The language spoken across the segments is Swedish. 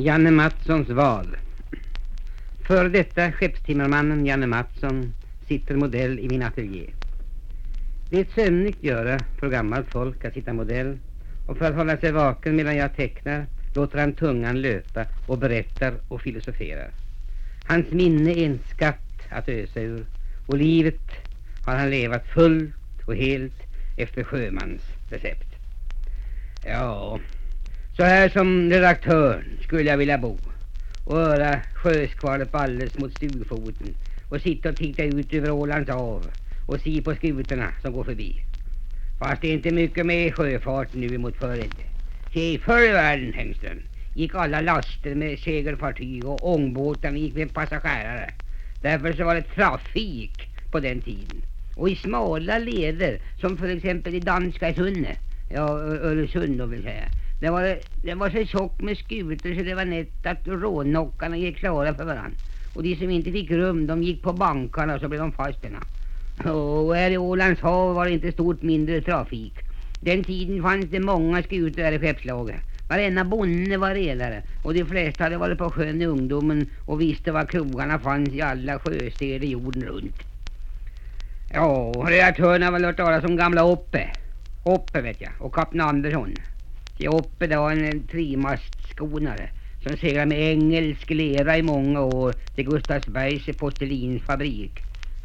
Janne Mattssons val. För detta skeppstimmermannen Janne Mattsson sitter modell i min ateljé. Det är ett sömnigt göra för gammalt folk att sitta modell och för att hålla sig vaken medan jag tecknar låter han tungan löpa och berättar och filosoferar. Hans minne är en skatt att ösa ur och livet har han levat fullt och helt efter sjömans recept. Ja, så här som redaktören skulle jag vilja bo och höra sjöskvalet alldeles mot stugfoten och sitta och titta ut över Ålands hav och se på skutorna som går förbi. Fast det är inte mycket med sjöfart nu emot förr. Se, förr i världen, Hemström, gick alla laster med segelfartyg och ångbåtarna gick med passagerare. Därför så var det trafik på den tiden. Och i smala leder, som för exempel i Danska Sunne, ja Öresund då vill säga, den var, den var så tjock med skutor så det var nätt att rånockarna gick klara för varann. Och de som inte fick rum, de gick på bankarna och så blev de fasterna. Och här i Ålands hav var det inte stort mindre trafik. Den tiden fanns det många skutor här i skeppslaget. Varenda bonde var redare och de flesta hade varit på sjön i ungdomen och visste var krogarna fanns i alla sjöstäder jorden runt. Ja, redaktörerna har väl hört talas om gamla Oppe. Oppe vet jag, och kapten Andersson. Jag uppe det var en, trimastskonare som seglar med engelsk lera i många år till Gustavsbergs porslinsfabrik.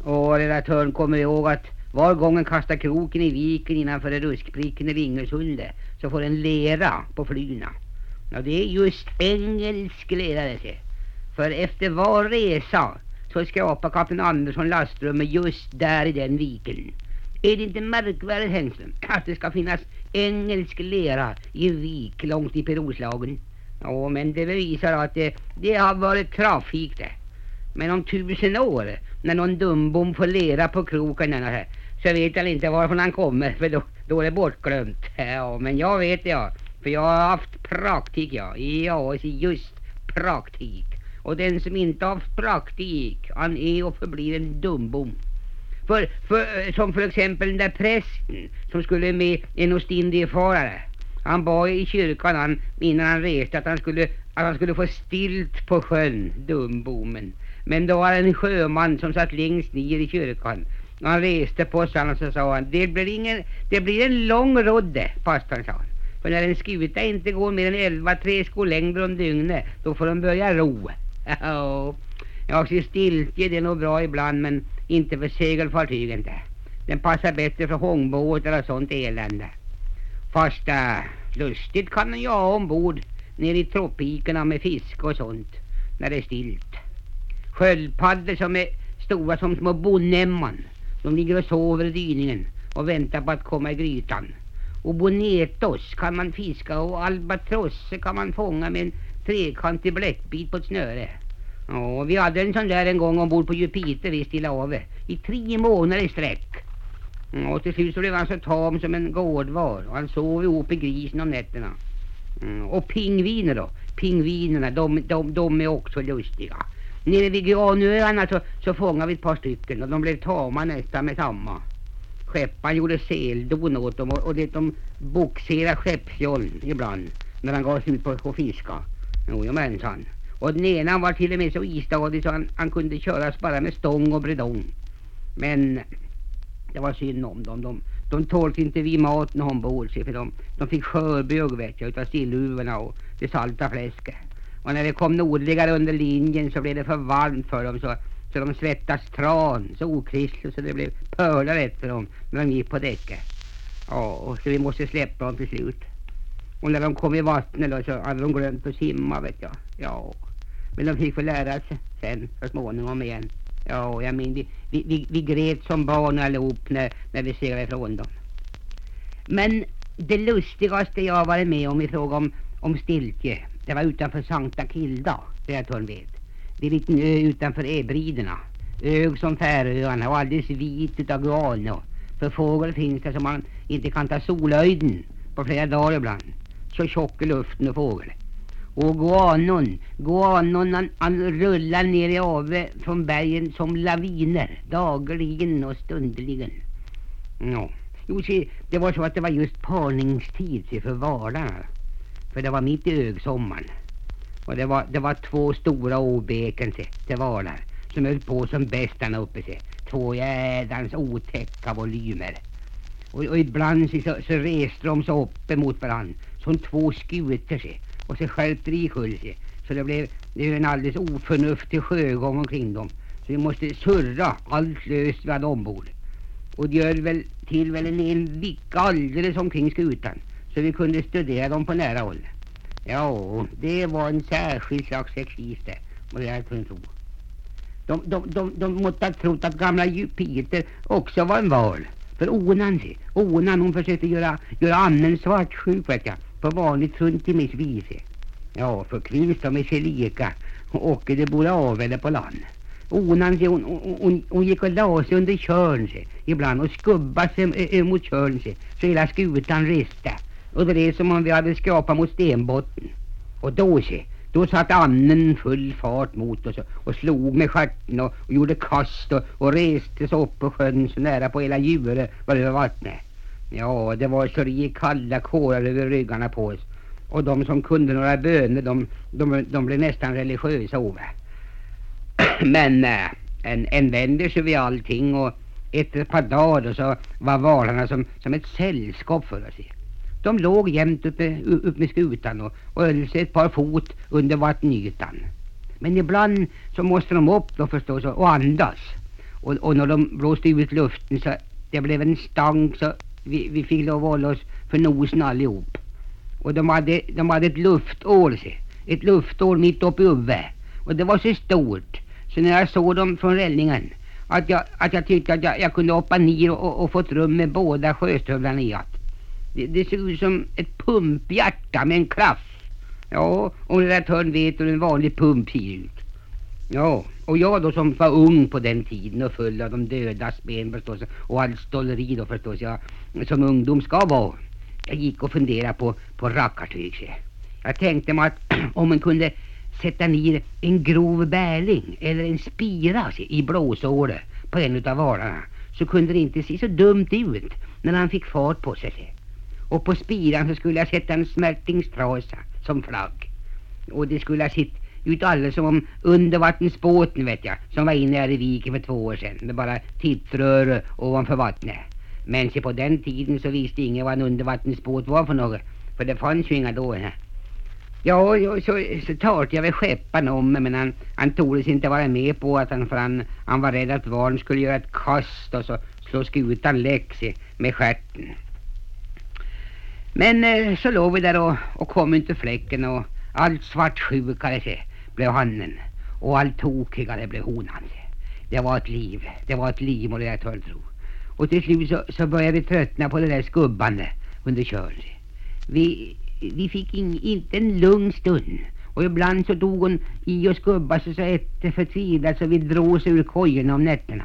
Och redaktören kommer ihåg att var gång en kastar kroken i viken innanför ruskpricken i Ringelsunde så får en lera på flyna. Ja, det är just engelsk lera det För efter var resa så skrapar kapten Andersson lastrummet just där i den viken. Är det inte märkvärdigt Hengström att det ska finnas engelsk lera i en vik långt i Roslagen? Ja, men det bevisar att det, det har varit trafik det. Men om tusen år, när någon dumbom får lera på kroken här, så vet jag inte varifrån han kommer, för då, då är det bortglömt. Ja, men jag vet ja, för jag har haft praktik ja. Ja, just praktik. Och den som inte har haft praktik, han är och förblir en dumbom. För, för, eh, som för exempel den där prästen som skulle med en ostindiefarare. Han bad i kyrkan han, innan han reste att han skulle, att han skulle få stilt på sjön, dumbomen. Men då var det en sjöman som satt längst ner i kyrkan. Och han reste på sig och så sa han, det blir, ingen, det blir en lång rodde, pastorn sa han. För när en skuta inte går mer än elva längre om dygnet, då får de börja ro. Ja, så stiltje det är nog bra ibland, men inte för segelfartyg inte. Den passar bättre för hångbåtar och sånt elände. Fast äh, lustigt kan den ju ha ombord nere i tropikerna med fisk och sånt, när det är stilt. Sköldpaddor som är stora som små bonämman. De ligger och sover i dyningen och väntar på att komma i grytan. Och bonetos kan man fiska och albatrosser kan man fånga med en trekantig bläckbit på ett snöre. Ja, vi hade en sån där en gång ombord på Jupiter i Stilla havet. I tre månader i sträck. Ja, och till slut så blev han så tam som en gårdvar. Och han sov ihop i grisen om nätterna. Mm, och pingviner då. Pingvinerna, de, de, de är också lustiga. Nere vid Granöarna så, så fångade vi ett par stycken och de blev tama nästan med samma. Skepparen gjorde seldon åt dem och, och det, de boxerade skeppsjoll ibland när han gav sig ut på, på fiska. Jojomensan. Och den ena var till och med så istadig så han, han kunde köras bara med stång och bredong. Men det var synd om dem. De, de tålte inte vi maten ombord sig för de, de fick skörbög vet jag utav stillhuvorna och det salta fläsket. Och när det kom nordligare under linjen så blev det för varmt för dem så, så de svettas tran så okristligt så det blev pölar efter dem när de gick på däcket. Ja, och så vi måste släppa dem till slut. Och när de kom i vattnet då så hade de glömt att simma vet jag. Ja, men de fick väl lära sig sen så småningom igen. Ja, jag minns vi, vi, vi, vi grät som barn allihop när, när vi seglade ifrån dem. Men det lustigaste jag har varit med om i fråga om, om stiltje det var utanför Sankta Kilda, det jag vet. Det är en liten ö utanför Ebriderna. Ög som Färöarna och alldeles vit utav guano. För fågel finns det som man inte kan ta solöjden på flera dagar ibland. Så tjock i luften och fågel. Och guanon, guanon han, han rullar ner i ave från bergen som laviner. Dagligen och stundligen. Ja. Jo, se, det var så att det var just parningstid för valarna. För det var mitt i ögsommaren. Och det var, det var två stora åbäken se, valar som höll på som bäst där uppe se. Två jädrans otäcka volymer. Och, och ibland så, så reste de sig upp emot varandra som två skutor sig Och så skälpte det i se. Så det blev det är en alldeles oförnuftig sjögång omkring dem. Så vi måste surra allt löst vi hade ombord. Och det gör väl till väl en hel vicka alldeles omkring skutan. Så vi kunde studera dem på nära håll. Ja, det var en särskild slags exercis det. Må jag tro. De, de, de, de måtte ha trott att gamla Jupiter också var en val. För onan. Onan hon försökte göra, göra annen svartsjuk vet jag. På vanligt fruntimmesvis. Ja, för kvinns de är sig lika. Och det borde av eller på land. Onan, sig, hon, hon, hon gick och la sig under körn se, ibland och skubbade sig eh, eh, mot körn se, så hela skutan reste. Och det är som om vi hade skrapat mot stenbotten. Och då se, då satt annen full fart mot oss och, och slog med stjärten och, och, gjorde kast och, och reste sig upp på sjön så nära på hela djuret var över vattnet. Ja, det var så det gick kalla kårar över ryggarna på oss. Och de som kunde några böner, de, de, de blev nästan religiösa over. Men äh, en, en vänder sig vid allting och efter ett par dagar så var valarna som, som ett sällskap för oss. De låg jämt uppe, upp med skutan och, och höll sig ett par fot under vattenytan. Men ibland så måste de upp då förstås och andas. Och, och när de blåste ut luften så det blev en stank så vi, vi fick lov att hålla oss för nosen allihop. Och de hade, de hade ett luftår, se. Ett luftår mitt uppe i huvudet. Och det var så stort. Så när jag såg dem från rällningen att jag, att jag tyckte att jag, jag kunde hoppa ner och, och, och fått rum med båda sjöstövlarna i att. Det, det såg ut som ett pumphjärta med en klaff. Ja, och redaktörn vet hur en vanlig pump ser ut. Ja, och jag då som var ung på den tiden och full av de dödas ben förstås och allt stolleri då förstås jag som ungdom ska vara. Jag gick och funderade på, på rackartyg. Jag tänkte mig att om man kunde sätta ner en grov bärling eller en spira i blåsåret på en av valarna så kunde det inte se så dumt ut när han fick fart på sig. Och på spiran så skulle jag sätta en smärtingstrasa som flagg. Och det skulle ha sitt ut alldeles som om undervattensbåten vet jag som var inne här i viken för två år sedan med bara tipsrör ovanför vattnet. Men se på den tiden så visste ingen vad en undervattensbåt var för något. För det fanns ju inga då. Ja, ja så, så talade jag med skepparen om men han, han tordes inte vara med på att han, för han, han var rädd att varn skulle göra ett kast och så slå skutan läx med skärten. Men eh, så låg vi där och, och kom inte fläcken och allt svartsjukade se, blev hannen och allt tokigare blev honan. Det var ett liv, det var ett liv och det jag tro. Och till slut så, så började vi tröttna på det där skubbande under körn. Vi, vi fick in, inte en lugn stund. Och ibland så tog hon i och skubba sig så efter förtvivlat så vi drog oss ur kojorna om nätterna.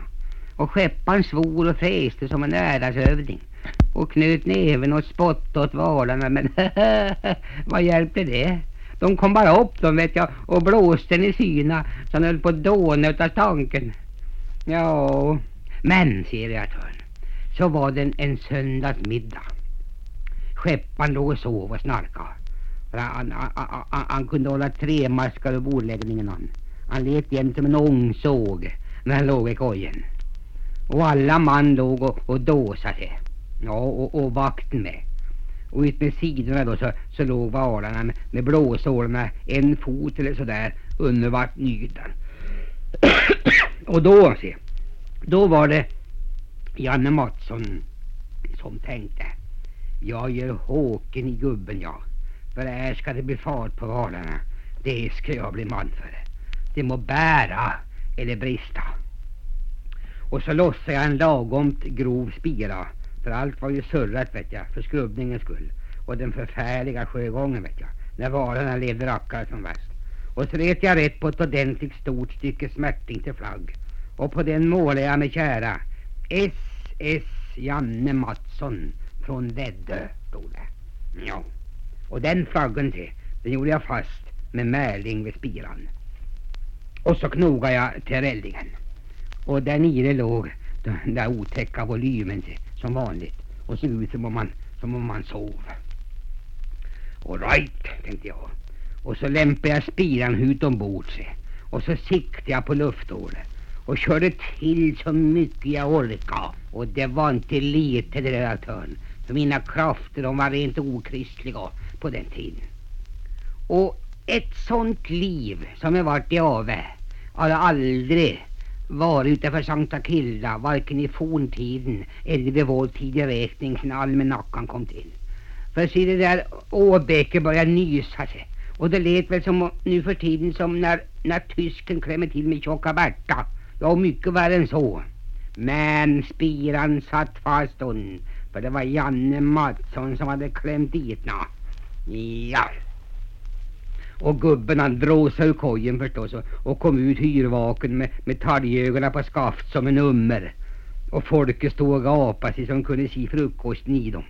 Och skepparen svor och fräste som en ärdagsövning. Och knöt näven och spottade åt valarna men vad hjälpte det? De kom bara upp de vet jag och blåste i syna så han höll på att dåna utav tanken. Ja, men säger jag så var det en, en söndagsmiddag. Skepparen låg och sov och snarkade. Han, han, han, han, kunde hålla tre maskar över bordläggningen han. Han lät jämt som en ångsåg när han låg i kojen. Och alla man låg och, och dåsade. Ja, och, och vakten med. Och ut med sidorna då så, så låg valarna med, med blåsålarna en fot eller sådär under vattenytan. och då, se, då var det Janne Mattsson som tänkte jag gör håken i gubben jag. För här ska det bli fart på valarna. Det ska jag bli man för. Det må bära eller brista. Och så lossade jag en lagomt grov spira. För allt var ju surrat vet jag, för skrubbningens skull. Och den förfärliga sjögången vet jag. När varorna levde rackare som värst. Och så ret jag rätt på ett ordentligt stort stycke smärting till flagg. Och på den målade jag med kära. S.S. Janne Mattsson från Väddö, stod det. Ja. Och den flaggen till, den gjorde jag fast med märling vid spiran. Och så knogade jag till rällingen. Och där nere låg den där otäcka volymen som vanligt. Och såg ut som om man, som om man sov. All right, tänkte jag. Och så lämpade jag spiran ut ombord sig. Och så siktade jag på lufthålet. Och körde till så mycket jag orkade. Och det var inte lite det där törn. För mina krafter de var rent okristliga på den tiden. Och ett sånt liv som jag varit i Ave har aldrig varit för Sankta Kilda, varken i forntiden eller vid vår tideräkning när almanackan kom till. För se det där Åbäke började nysa sig. Och det lät väl som nu för tiden som när, när tysken klämmer till med tjocka Berta. Ja, mycket värre än så. Men spiran satt fast hon. För det var Janne Mattsson som hade klämt dit na. Ja. Och gubben han drog sig ur kojen förstås och, och kom ut hyrvaken med, med talgögonen på skaft som en ummer. Och folket stod och gapade sig som kunde se frukosten i dem.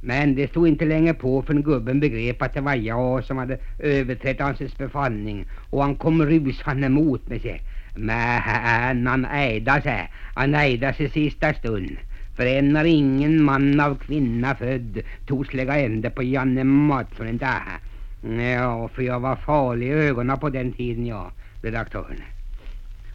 Men det stod inte länge på förrän gubben begrep att det var jag som hade överträtt hans befallning och han kom rusande mot mig sig. Men han ejda sig, han ejda sig sista stund. För än har ingen man av kvinna född togs lägga ände på Janne Mattsson en dag. Ja, för jag var farlig i ögonen på den tiden, ja, redaktören.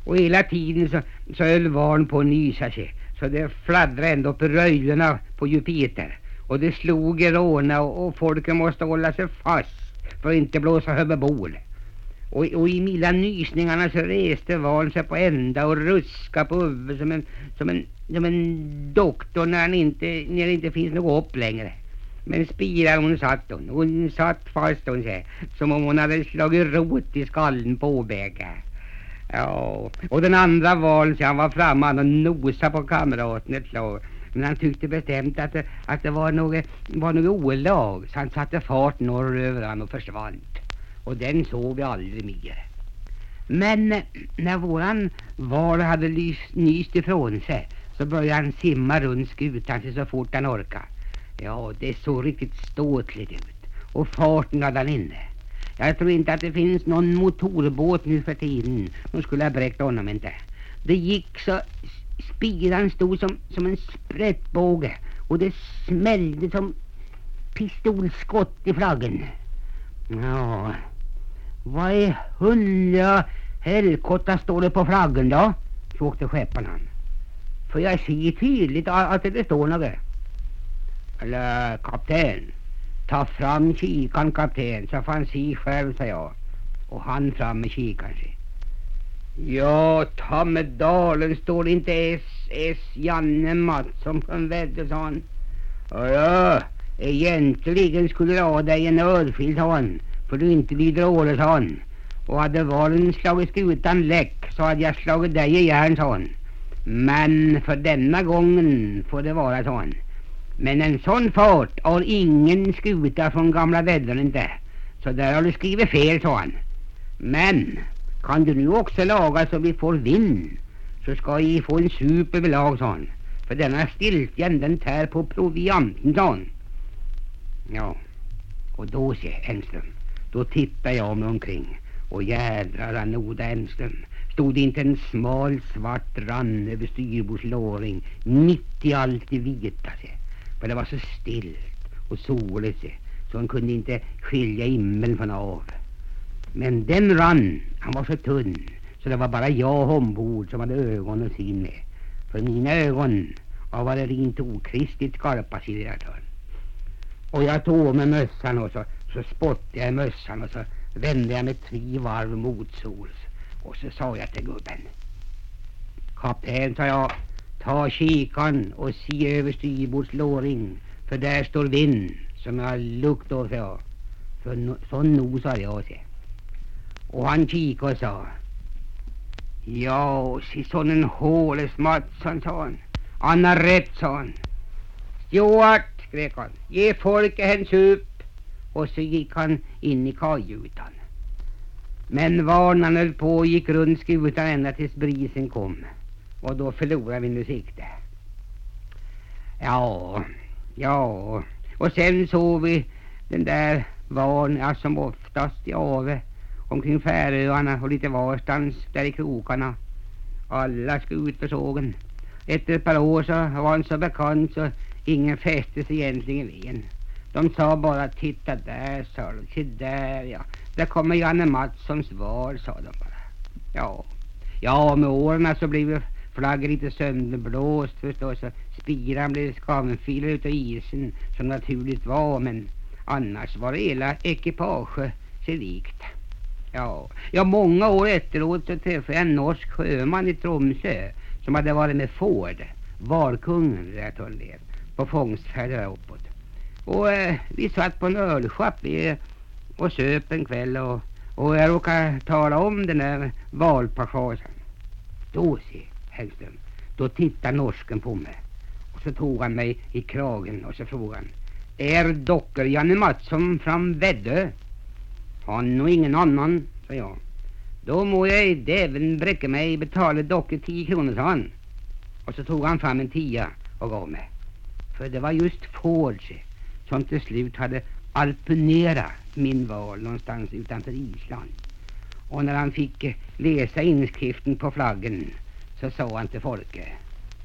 Och hela tiden så, så höll varn på att nysa sig. Så det fladdrade ända upp i röjlorna på Jupiter. Och det slog i råna och, och folket måste hålla sig fast för att inte blåsa bol. Och, och i milda nysningarna så reste varn sig på ända och ruska på huvudet som en, som en, som en doktor när, han inte, när det inte finns något hopp längre. Men spiran hon satt hon. Hon satt fast hon sig. Som om hon hade slagit rot i skallen på bägge. Ja, och den andra valen så han var framme han och nosade på kamraten ett slag. Men han tyckte bestämt att det, att det var något, var något olag så han satte fart norröver han och försvann. Och den såg vi aldrig mer. Men eh, när våran val hade lyst, nyst ifrån sig så började han simma runt skutan så fort han orkade. Ja, det såg riktigt ståtligt ut. Och farten hade han inne. Jag tror inte att det finns någon motorbåt nu för tiden som skulle ha bräckt honom inte. Det gick så spiran stod som, som en sprättbåge och det smällde som pistolskott i flaggen. Ja, vad i hundra helkotta står det på flaggen då? frågade skepparen. För jag ser tydligt att det står något. Eller kapten, ta fram kikan kapten så får han se själv, sa jag. Och han fram med kikan. Ja, ta med dalen står det inte S, S Janne Mattsson från Väddö, sa han. Ja, egentligen skulle jag ha dig en örfil, sa han. För du inte lyder ordet, sa han. Och hade valen slagit skutan läck så hade jag slagit dig i järn, sa han. Men för denna gången får det vara, sa han. Men en sån fart har ingen skuta från gamla Väddön inte. Så där har du skrivit fel, sa han. Men kan du nu också laga så vi får vind så ska vi få en sup överlag, sa han. För denna stiltjen den tär på provianten, sa han. Ja, och då se Enström, då tittar jag mig omkring och jädrar anoda Enström stod det inte en smal svart rann över styrbordslåring mitt i allt det vita se. För det var så stilt och soligt så han kunde inte skilja himlen från av. Men den rann, han var så tunn så det var bara jag ombord som hade ögon att se med. För mina ögon har varit rent okristligt skarpa, sidor. Och jag tog med mössan och så, så spottade jag i mössan och så vände jag mig tre varv mot sols. Och så sa jag till gubben. Kapten, sa jag, ta kikan och se över styrbords låring. För där står vind som jag lukt av, sa jag. För no, sån nosar jag, se. Och han kikade och sa. Ja, se sån en håles Mattsson, sa han. Han har rätt, sa han. Stuart, skrek han, ge folket en sup. Och så gick han in i kajutan. Men varnan höll på och gick runt skutan ända tills brisen kom. Och då förlorade vi nu sikte. Ja, ja. Och sen såg vi den där varn, som oftast i Ave omkring Färöarna och lite varstans där i krokarna. Alla skutor såg sågen. Efter ett par år så var han så bekant så ingen fäste sig egentligen vid en. De sa bara titta där sa de, se där ja. där kommer Janne Mattssons var. sa de bara. Ja, ja med åren så blev flaggen lite sönderblåst förstås och spiran blev skavenfilad utav isen som naturligt var men annars var det hela ekipaget sig likt. Ja, ja många år efteråt så träffade jag en norsk sjöman i Tromsö som hade varit med Ford, Varkungen rätt och led, på fångstfärd där uppåt. Och eh, vi satt på en ölschapp och söp en kväll och, och jag råkade tala om den där valpassagen. Då se, Häggström, då tittade norsken på mig. Och så tog han mig i kragen och så frågade han. Är docker Janne Mattsson från Väddö? Han och ingen annan, sa jag. Då må jag i däven bräcka mig betala docker tio kronor, sa han. Och så tog han fram en tia och gav mig. För det var just Forge som till slut hade alpunerat min val någonstans utanför Island. Och när han fick eh, läsa inskriften på flaggen så sa han till folket.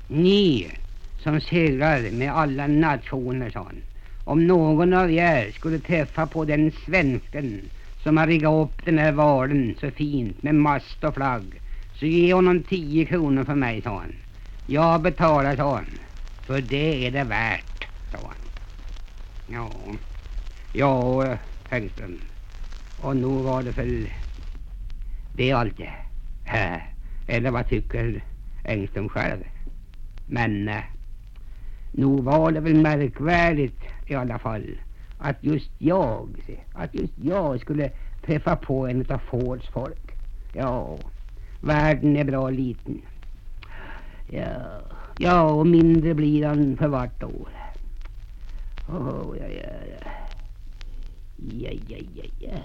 Ni som seglar med alla nationer, sa han. Om någon av er skulle träffa på den svensken som har riggat upp den här valen så fint med mast och flagg så ge honom tio kronor för mig, sa han. Jag betalar, sa han. För det är det värt, sa han. Ja, ja, Hellström. Och nog var det väl det allt det. Eller vad tycker Engström själv? Men eh, nog var det väl märkvärdigt i alla fall att just jag, att just jag skulle träffa på en av Fords folk. Ja, världen är bra liten. Ja, ja och mindre blir han för vart år. Oh, ja, ja, ja. Ja, ja, ja, ja.